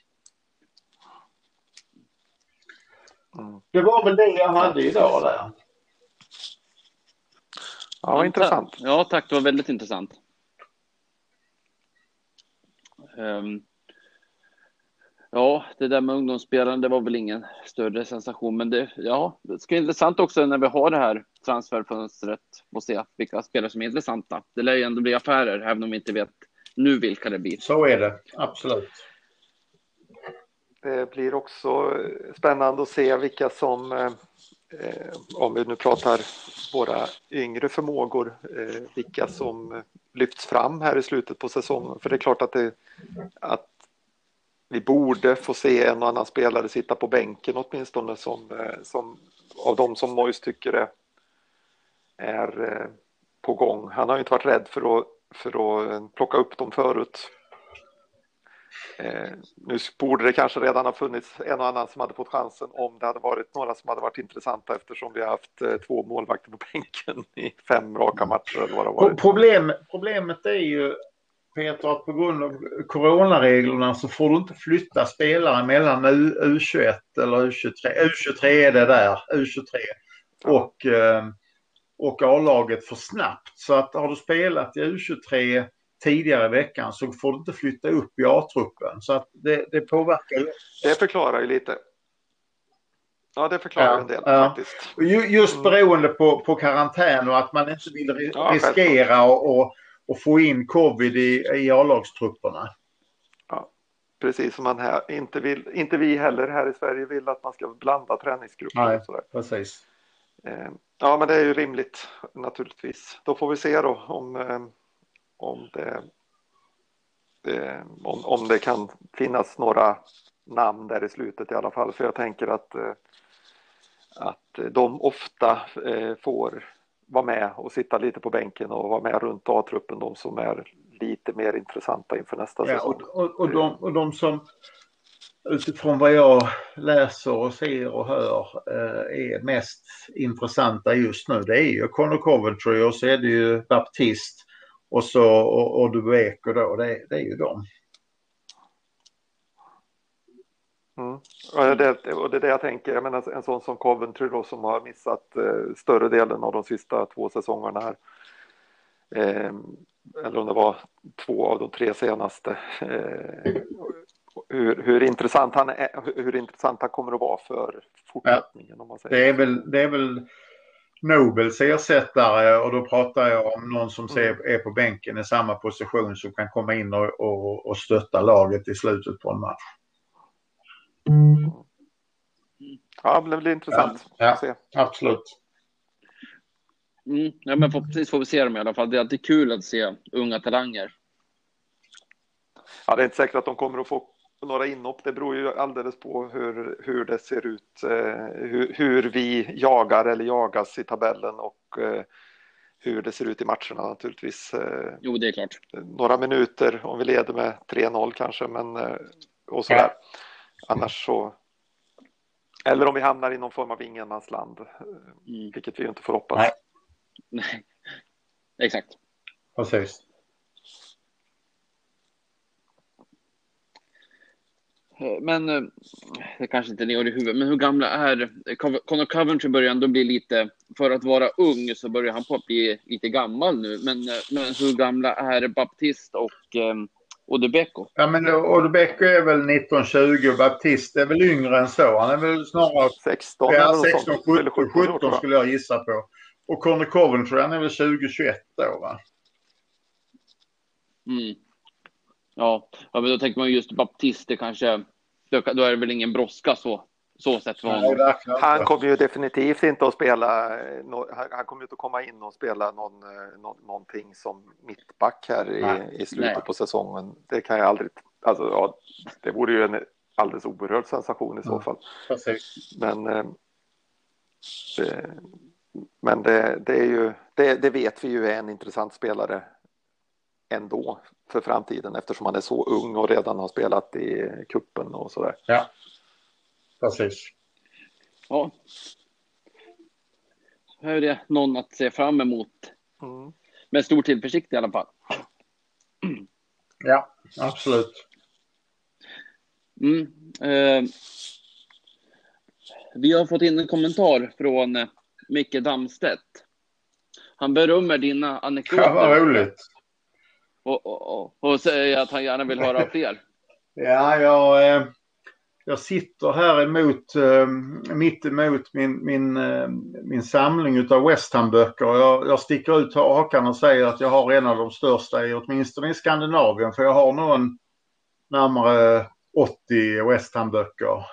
mm. Det var väl det jag hade idag där. Ja, intressant. Ja, tack. Det var väldigt intressant. Ehm, ja, det där med ungdomsspelaren, det var väl ingen större sensation, men det, ja, det ska bli intressant också när vi har det här transferfönstret och se vilka spelare som är intressanta. Det lär ju ändå bli affärer, även om vi inte vet nu vilka det blir. Så är det, absolut. Det blir också spännande att se vilka som, eh, om vi nu pratar våra yngre förmågor, eh, vilka som lyfts fram här i slutet på säsongen. För det är klart att, det, att vi borde få se en och annan spelare sitta på bänken åtminstone som, eh, som av de som Mois tycker är, är eh, på gång. Han har ju inte varit rädd för att, för att eh, plocka upp dem förut. Eh, nu borde det kanske redan ha funnits en och annan som hade fått chansen om det hade varit några som hade varit intressanta eftersom vi har haft eh, två målvakter på bänken i fem raka matcher eller vad det varit. Problem, problemet är ju Peter att på grund av coronareglerna så får du inte flytta spelare mellan U, U21 eller U23. U23 är det där, U23 och, eh, och A-laget för snabbt. Så att har du spelat i U23 tidigare i veckan så får du inte flytta upp i A-truppen. Så att det, det påverkar ju. Det förklarar ju lite. Ja, det förklarar Ja, en del ja. faktiskt. Ju- Just beroende på, på karantän och att man inte vill Ja, riskera och, och, och få in covid i, i A-lagstrupperna. Precis som man här, inte, vill, inte vi heller här i Sverige vill att man ska blanda träningsgrupper. Nej. Precis. Ja, men det är ju rimligt naturligtvis. Då får vi se då om, eh, om, det, eh, om, om det kan finnas några namn där i slutet i alla fall. För jag tänker att, eh, att de ofta får vara med och sitta lite på bänken och vara med runt A-truppen, de som är lite mer intressanta inför nästa ja, säsong. Och, och, och, de, och de som utifrån vad jag läser och ser och hör eh, är mest intressanta just nu det är ju Conor Coventry och så är det ju Baptist och så och, och Dubeco då, det, det är ju dem. Mm. Och, det, och det är det jag tänker, jag menar en sån som Coventry då som har missat eh, större delen av de sista två säsongerna här. Eh, eller om det var två av de tre senaste. Eh, hur, hur, intressant han är, hur intressant han kommer att vara för fortsättningen. Ja. Om man säger. Det, är väl, det är väl Nobels ersättare och då pratar jag om någon som mm. är på bänken i samma position som kan komma in och, och, och stötta laget i slutet på en match. Ja, det blir intressant. Ja, ja absolut. Mm, ja, men förhoppningsvis får vi se dem i alla fall. Det är alltid kul att se unga talanger. Ja, det är inte säkert att de kommer att få några inhopp. Det beror ju alldeles på hur, hur det ser ut, eh, hur, hur, vi jagar eller jagas i tabellen och eh, hur det ser ut i matcherna naturligtvis. Eh, jo, det är klart. Några minuter om vi leder med 3-0 kanske, men och sådär. Ja. Annars så eller om vi hamnar i någon form av ingenmansland, mm. vilket vi inte får hoppas. Nej. Nej. Exakt. Precis. Men eh, det kanske inte ni har i huvudet, men hur gamla är Connor Coventry börjar ändå bli lite, för att vara ung så börjar han på att bli lite gammal nu. Men, eh, men hur gamla är Baptist och um, Odebeko? Ja, men Odebeko är väl 1920 och Baptist är väl yngre än så. Han är väl snarare 16, ja, 16 17, 17, 17 skulle jag gissa på. Och Connor Coventry han är väl 20-21 då va? Mm. Ja, ja, men då tänker man just baptister kanske, då, då är det väl ingen brådska så, så sett för honom. Han kommer ju definitivt inte att spela, han kommer inte att komma in och spela någon, eh, någon, någonting som mittback här i, i slutet Nej. på säsongen. Det kan jag aldrig, alltså ja, det vore ju en alldeles oerhörd sensation i så fall. Precis. Men eh, det, men det, det, är ju, det, det, vet vi ju är en intressant spelare ändå för framtiden eftersom han är så ung och redan har spelat i kuppen och sådär. Ja, precis. Ja. Så är det någon att se fram emot. Mm. Med stor tillförsikt i alla fall. Ja, absolut. Mm, eh, vi har fått in en kommentar från Micke Damstedt. Han berömmer dina anekdoter. Ja, vad roligt. Och, och, och, säger att han gärna vill höra fler. ja, jag, eh, jag sitter här emot, eh, mitt emot min, min, eh, min samling av West Ham-böcker. Jag, jag sticker ut hakan och säger att jag har en av de största, i, åtminstone i Skandinavien. För jag har nog närmare 80 West Ham-böcker.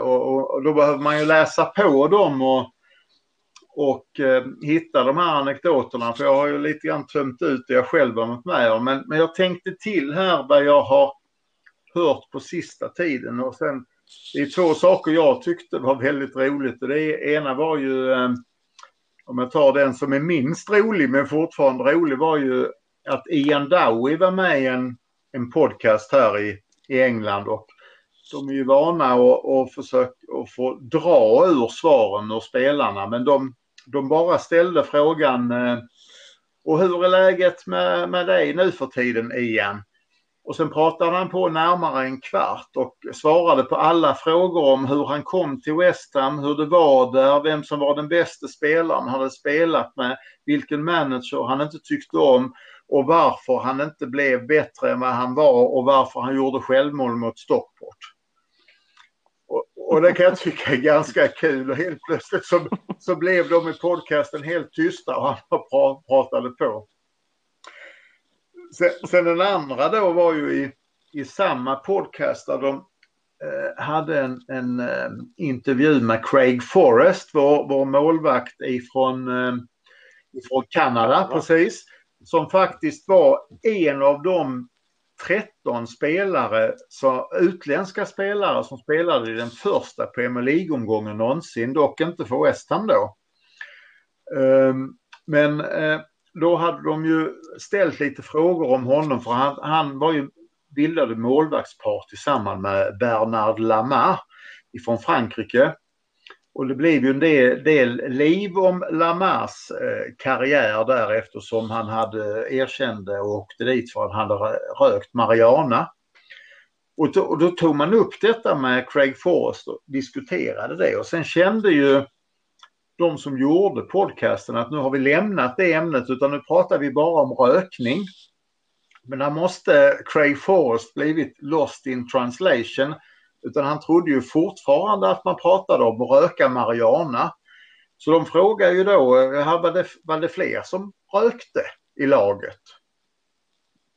och, och, då behöver man ju läsa på dem och och eh, hitta de här anekdoterna. För jag har ju lite grann tömt ut det jag själv har varit med om. Men, men jag tänkte till här vad jag har hört på sista tiden. Och sen, det är två saker jag tyckte var väldigt roligt. Och det ena var ju, eh, om jag tar den som är minst rolig men fortfarande rolig, var ju att Ian Dowie var med i en, en podcast här i, i England. Och de är ju vana att, att försöka att få dra ur svaren ur spelarna men de, de bara ställde frågan eh, och hur är läget med, med dig nu för tiden Ian? Och sen pratade han på närmare en kvart och svarade på alla frågor om hur han kom till West Ham, hur det var där, vem som var den bästa spelaren han hade spelat med, vilken manager han inte tyckte om och varför han inte blev bättre än vad han var och varför han gjorde självmål mot Stockport. Och det kan jag tycka är ganska kul och helt plötsligt så, så blev de i podcasten helt tysta och han pratade på. Sen, sen den andra då var ju i, i samma podcast där de eh, hade en, en eh, intervju med Craig Forrest, vår, vår målvakt ifrån, eh, ifrån Kanada, precis. Som faktiskt var en av de 13 spelare, så utländska spelare som spelade i den första Premier League-omgången någonsin, dock inte för West Ham då. Ehm, men eh, då hade de ju ställt lite frågor om honom för han, han var ju bildade målvaktspar tillsammans med Bernard Lamar ifrån Frankrike. Och det blev ju en del, del liv om Lamars eh, karriär där eftersom han hade erkände och åkte dit för att han hade rökt Mariana. Och då, och då tog man upp detta med Craig Forrest och diskuterade det och sen kände ju de som gjorde podcasten att nu har vi lämnat det ämnet utan nu pratar vi bara om rökning. Men han måste Craig Forrest blivit lost in translation utan han trodde ju fortfarande att man pratade om att röka marijuana. Så de frågade ju då, eh, var det, var det fler som rökte i laget?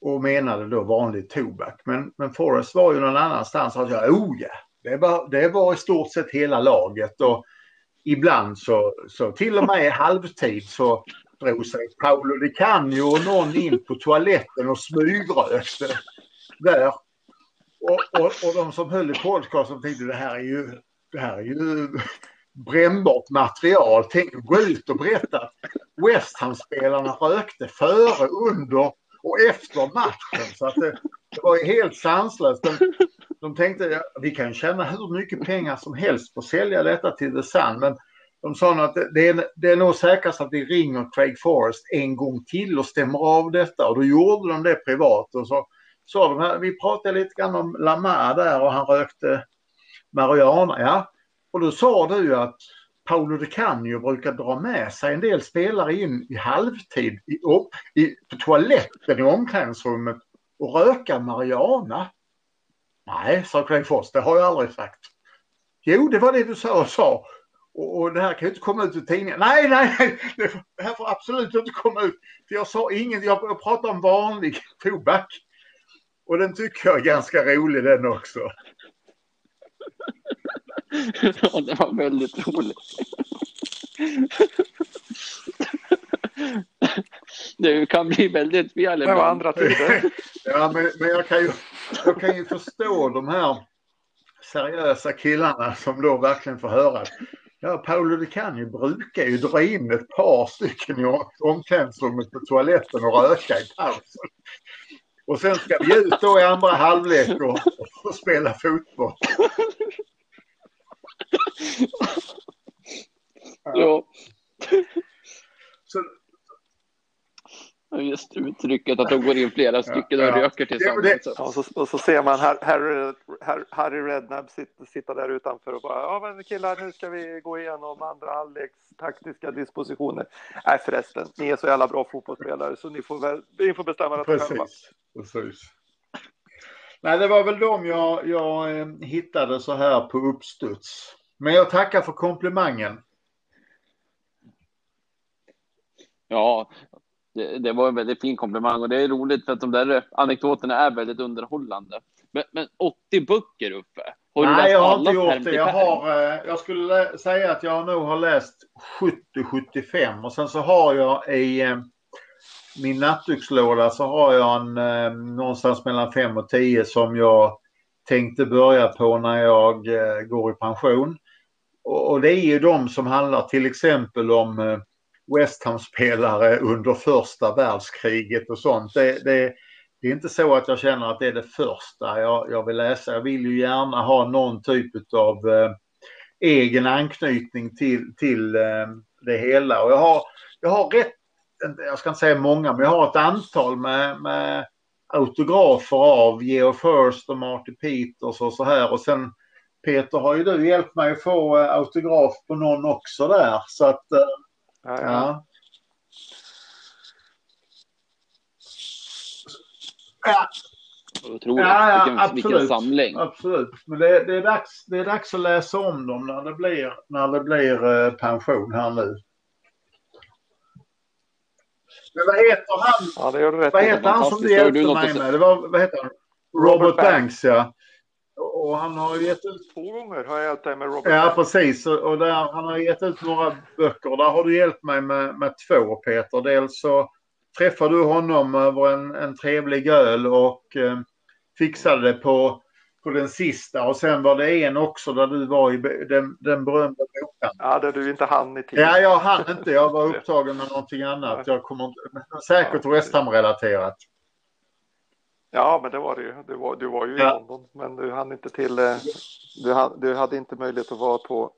Och menade då vanlig tobak. Men, men Forrest var ju någon annanstans och sa, oh ja, det var, det var i stort sett hela laget. Och ibland så, så till och med i halvtid så drog sig Paolo Di Canio och någon in på toaletten och smygrökte där. Och, och, och de som höll i podcasten tänkte det här är ju, det här är ju brännbart material. Tänk gå ut och berätta att West Ham-spelarna rökte före, under och efter matchen. Så att det, det var ju helt sanslöst. De, de tänkte vi kan tjäna hur mycket pengar som helst på att sälja detta till The Sun. Men de sa att det är, det är nog säkrast att vi ringer Craig Forrest en gång till och stämmer av detta. Och då gjorde de det privat. Och så sa de här, vi pratade lite grann om Lamar där och han rökte marijuana. Ja. Och då sa du att Paolo De Canio brukar dra med sig en del spelare in i halvtid i, i, på toaletten i omklädningsrummet och röka marijuana. Nej, sa Craig Foss, det har jag aldrig sagt. Jo, det var det du sa och sa. Och, och det här kan ju inte komma ut i tidningen. Nej, nej, nej, det här får absolut inte komma ut. För jag sa inget, jag, jag pratar om vanlig tobak. Och den tycker jag är ganska rolig den också. ja, det var väldigt roligt. Det kan bli väldigt fel Det var andra tider. ja, men, men jag, kan ju, jag kan ju förstå de här seriösa killarna som då verkligen får höra Ja, Paolo Di Canio brukar ju dra in ett par stycken i omklädningsrummet på toaletten och röka i pausen. Och sen ska vi ut då i andra halvlek och, och spela fotboll. Ja. Just uttrycket att de går in flera stycken och ja, röker tillsammans. Det, det. Ja, och, så, och så ser man Harry, Harry, Redknapp sitta, sitta där utanför och bara ja men killar nu ska vi gå igenom andra halvleks taktiska dispositioner. Nej förresten, ni är så jävla bra fotbollsspelare så ni får, väl, ni får bestämma det precis, själva. Precis. Nej det var väl de jag, jag eh, hittade så här på uppstuds. Men jag tackar för komplimangen. Ja, det, det, var en väldigt fin komplimang och det är roligt för att de där anekdoterna är väldigt underhållande. Men, men 80 böcker Uffe? Har Nej, jag har inte gjort det. Jag, har, eh, jag skulle säga att jag nog har läst 70-75 och sen så har jag i eh, min nattdukslåda så har jag en, eh, någonstans mellan 5 och 10 som jag tänkte börja på när jag går i pension. Och, och det är ju de som handlar till exempel om West Ham-spelare under första världskriget och sånt. Det, det, det, är inte så att jag känner att det är det första jag, jag vill läsa. Jag vill ju gärna ha någon typ av eh, egen anknytning till, till eh, det hela. Och jag har, jag har rätt, jag ska inte säga många, men jag har ett antal med, med autografer av Geo First och Marty Peters och så här. Och sen Peter har ju du hjälpt mig att få eh, autograf på någon också där. Så att eh, Ja, ja. ja. Otroligt. Ja, ja, vilken, absolut, vilken samling. Absolut. Men det, det, är dags, det är dags att läsa om dem när det blir, när det blir eh, pension här nu. Men vad heter han? Ja, det gör du rätt vad heter han som du hjälpte mig med? Det var, vad heter han? Robert, Robert Banks, Banks ja. Och han har gett ut... Två gånger har jag hjälpt dig med Robert. Ja, precis. Och där, han har gett ut några böcker. Där har du hjälpt mig med, med två, Peter. Dels så träffade du honom över en, en trevlig öl och eh, fixade det på, på den sista och sen var det en också där du var i den, den berömda boken. Ja, där du inte hann i tid. Ja, jag hann inte. Jag var upptagen med någonting annat. Jag kommer säkert ja, West Ham-relaterat. Ja, men det var det ju. Du var, du var ju ja. i London, men du hann inte till. Eh, du, hade, du hade inte möjlighet att vara på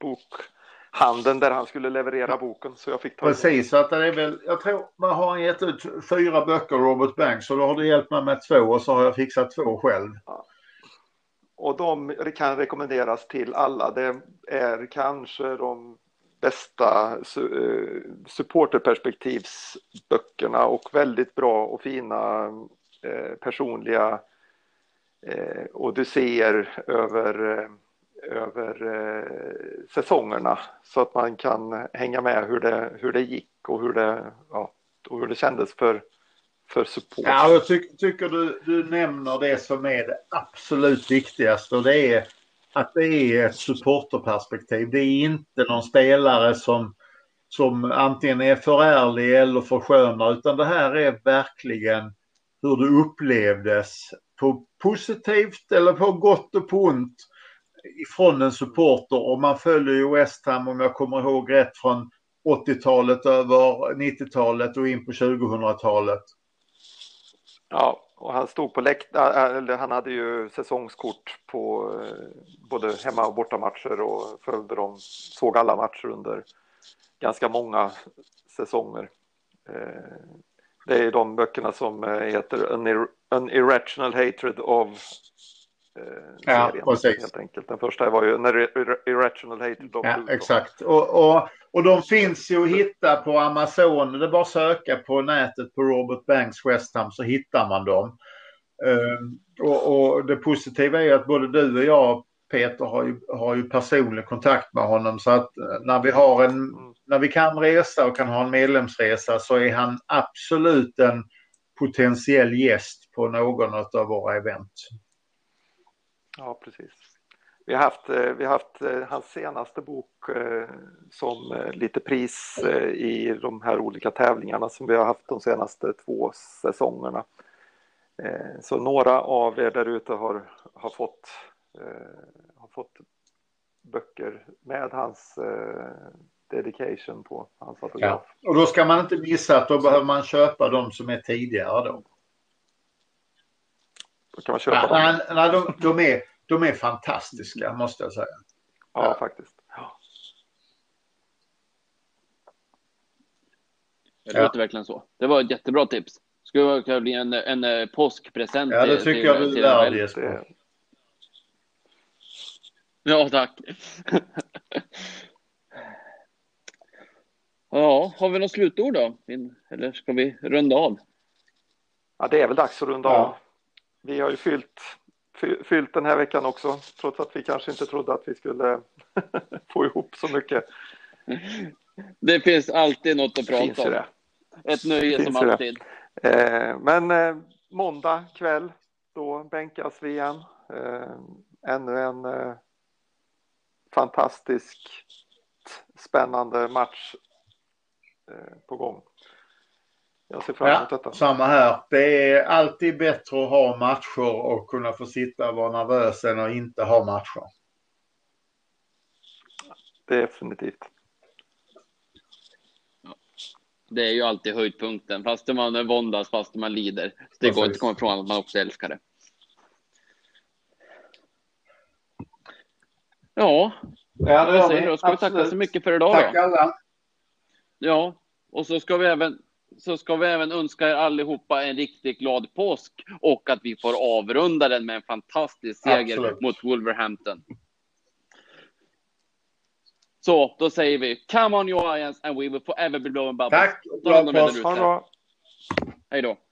bokhandeln där han skulle leverera boken, så jag fick ta Precis, så att det är väl. Jag tror man har gett ut fyra böcker Robert Banks, så då har du hjälpt mig med två och så har jag fixat två själv. Ja. Och de kan rekommenderas till alla. Det är kanske de bästa eh, supporterperspektivsböckerna och väldigt bra och fina Eh, personliga eh, odysséer över, eh, över eh, säsongerna så att man kan hänga med hur det, hur det gick och hur det, ja, och hur det kändes för, för support. Ja, jag ty tycker du, du nämner det som är det absolut viktigaste och det är att det är ett supporterperspektiv. Det är inte någon spelare som, som antingen är för ärlig eller för sköna utan det här är verkligen hur det upplevdes på positivt eller på gott och på ont från en supporter och man följer ju West Ham om jag kommer ihåg rätt från 80-talet över 90-talet och in på 2000-talet. Ja, och han stod på läktaren, äh, eller han hade ju säsongskort på eh, både hemma och bortamatcher och följde dem, såg alla matcher under ganska många säsonger. Eh, det är de böckerna som eh, heter An, Ir An Irrational Hatred of eh, ja, precis. helt enkelt. Den första var ju An Irrational Hatred of Ja, exakt. Och, och, och de finns ju att hitta på Amazon. Det är bara att söka på nätet på Robert Banks West Ham så hittar man dem. Um, och, och, det positiva är att både du och jag Peter har ju, har ju personlig kontakt med honom så att eh, när vi har en mm när vi kan resa och kan ha en medlemsresa så är han absolut en potentiell gäst på någon av våra event. Ja, precis. Vi har haft, eh, vi har haft eh, hans senaste bok eh, som lite pris i de här olika tävlingarna som vi har haft de senaste två säsongerna. Så några av er där ute har, har, fått, har fått böcker med hans dedication på hans autograf. Ja. Och då ska man inte missa att då behöver man köpa de som är tidigare då. Då kan man köpa ja, dem. Nej, nej de, de, är, de är fantastiska måste jag säga. Ja, ja. faktiskt. Ja. Det låter verkligen så. Det var ett jättebra tips. Skulle kunna bli en, en eh, påskpresent. Ja, det tycker till, jag du är värd Jesper. Ja, tack. Ja, har vi något slutord då? Eller ska vi runda av? Ja, det är väl dags att runda ja. av. Vi har ju fyllt, fyllt den här veckan också, trots att vi kanske inte trodde att vi skulle få ihop så mycket. Det finns alltid något att prata om. Det. Ett nöje finns som alltid. Eh, men eh, måndag kväll, då bänkas vi igen. Eh, ännu en eh, fantastiskt spännande match på gång. Jag ser fram emot ja, detta. Samma här. Det är alltid bättre att ha matcher och kunna få sitta och vara nervös än att inte ha matcher. Definitivt. Det är ju alltid höjdpunkten, fast man våndas, fast man lider. Så det Precis. går inte att komma ifrån att man också älskar det. Ja, ja det säger, då ska vi tacka så mycket för idag. Tack alla. Ja, och så ska vi även så ska vi även önska er allihopa en riktigt glad påsk och att vi får avrunda den med en fantastisk seger Absolut. mot Wolverhampton. Så då säger vi Come on you Lions and we will forever be blowing bubbles. Tack! Glad påsk! Hej då!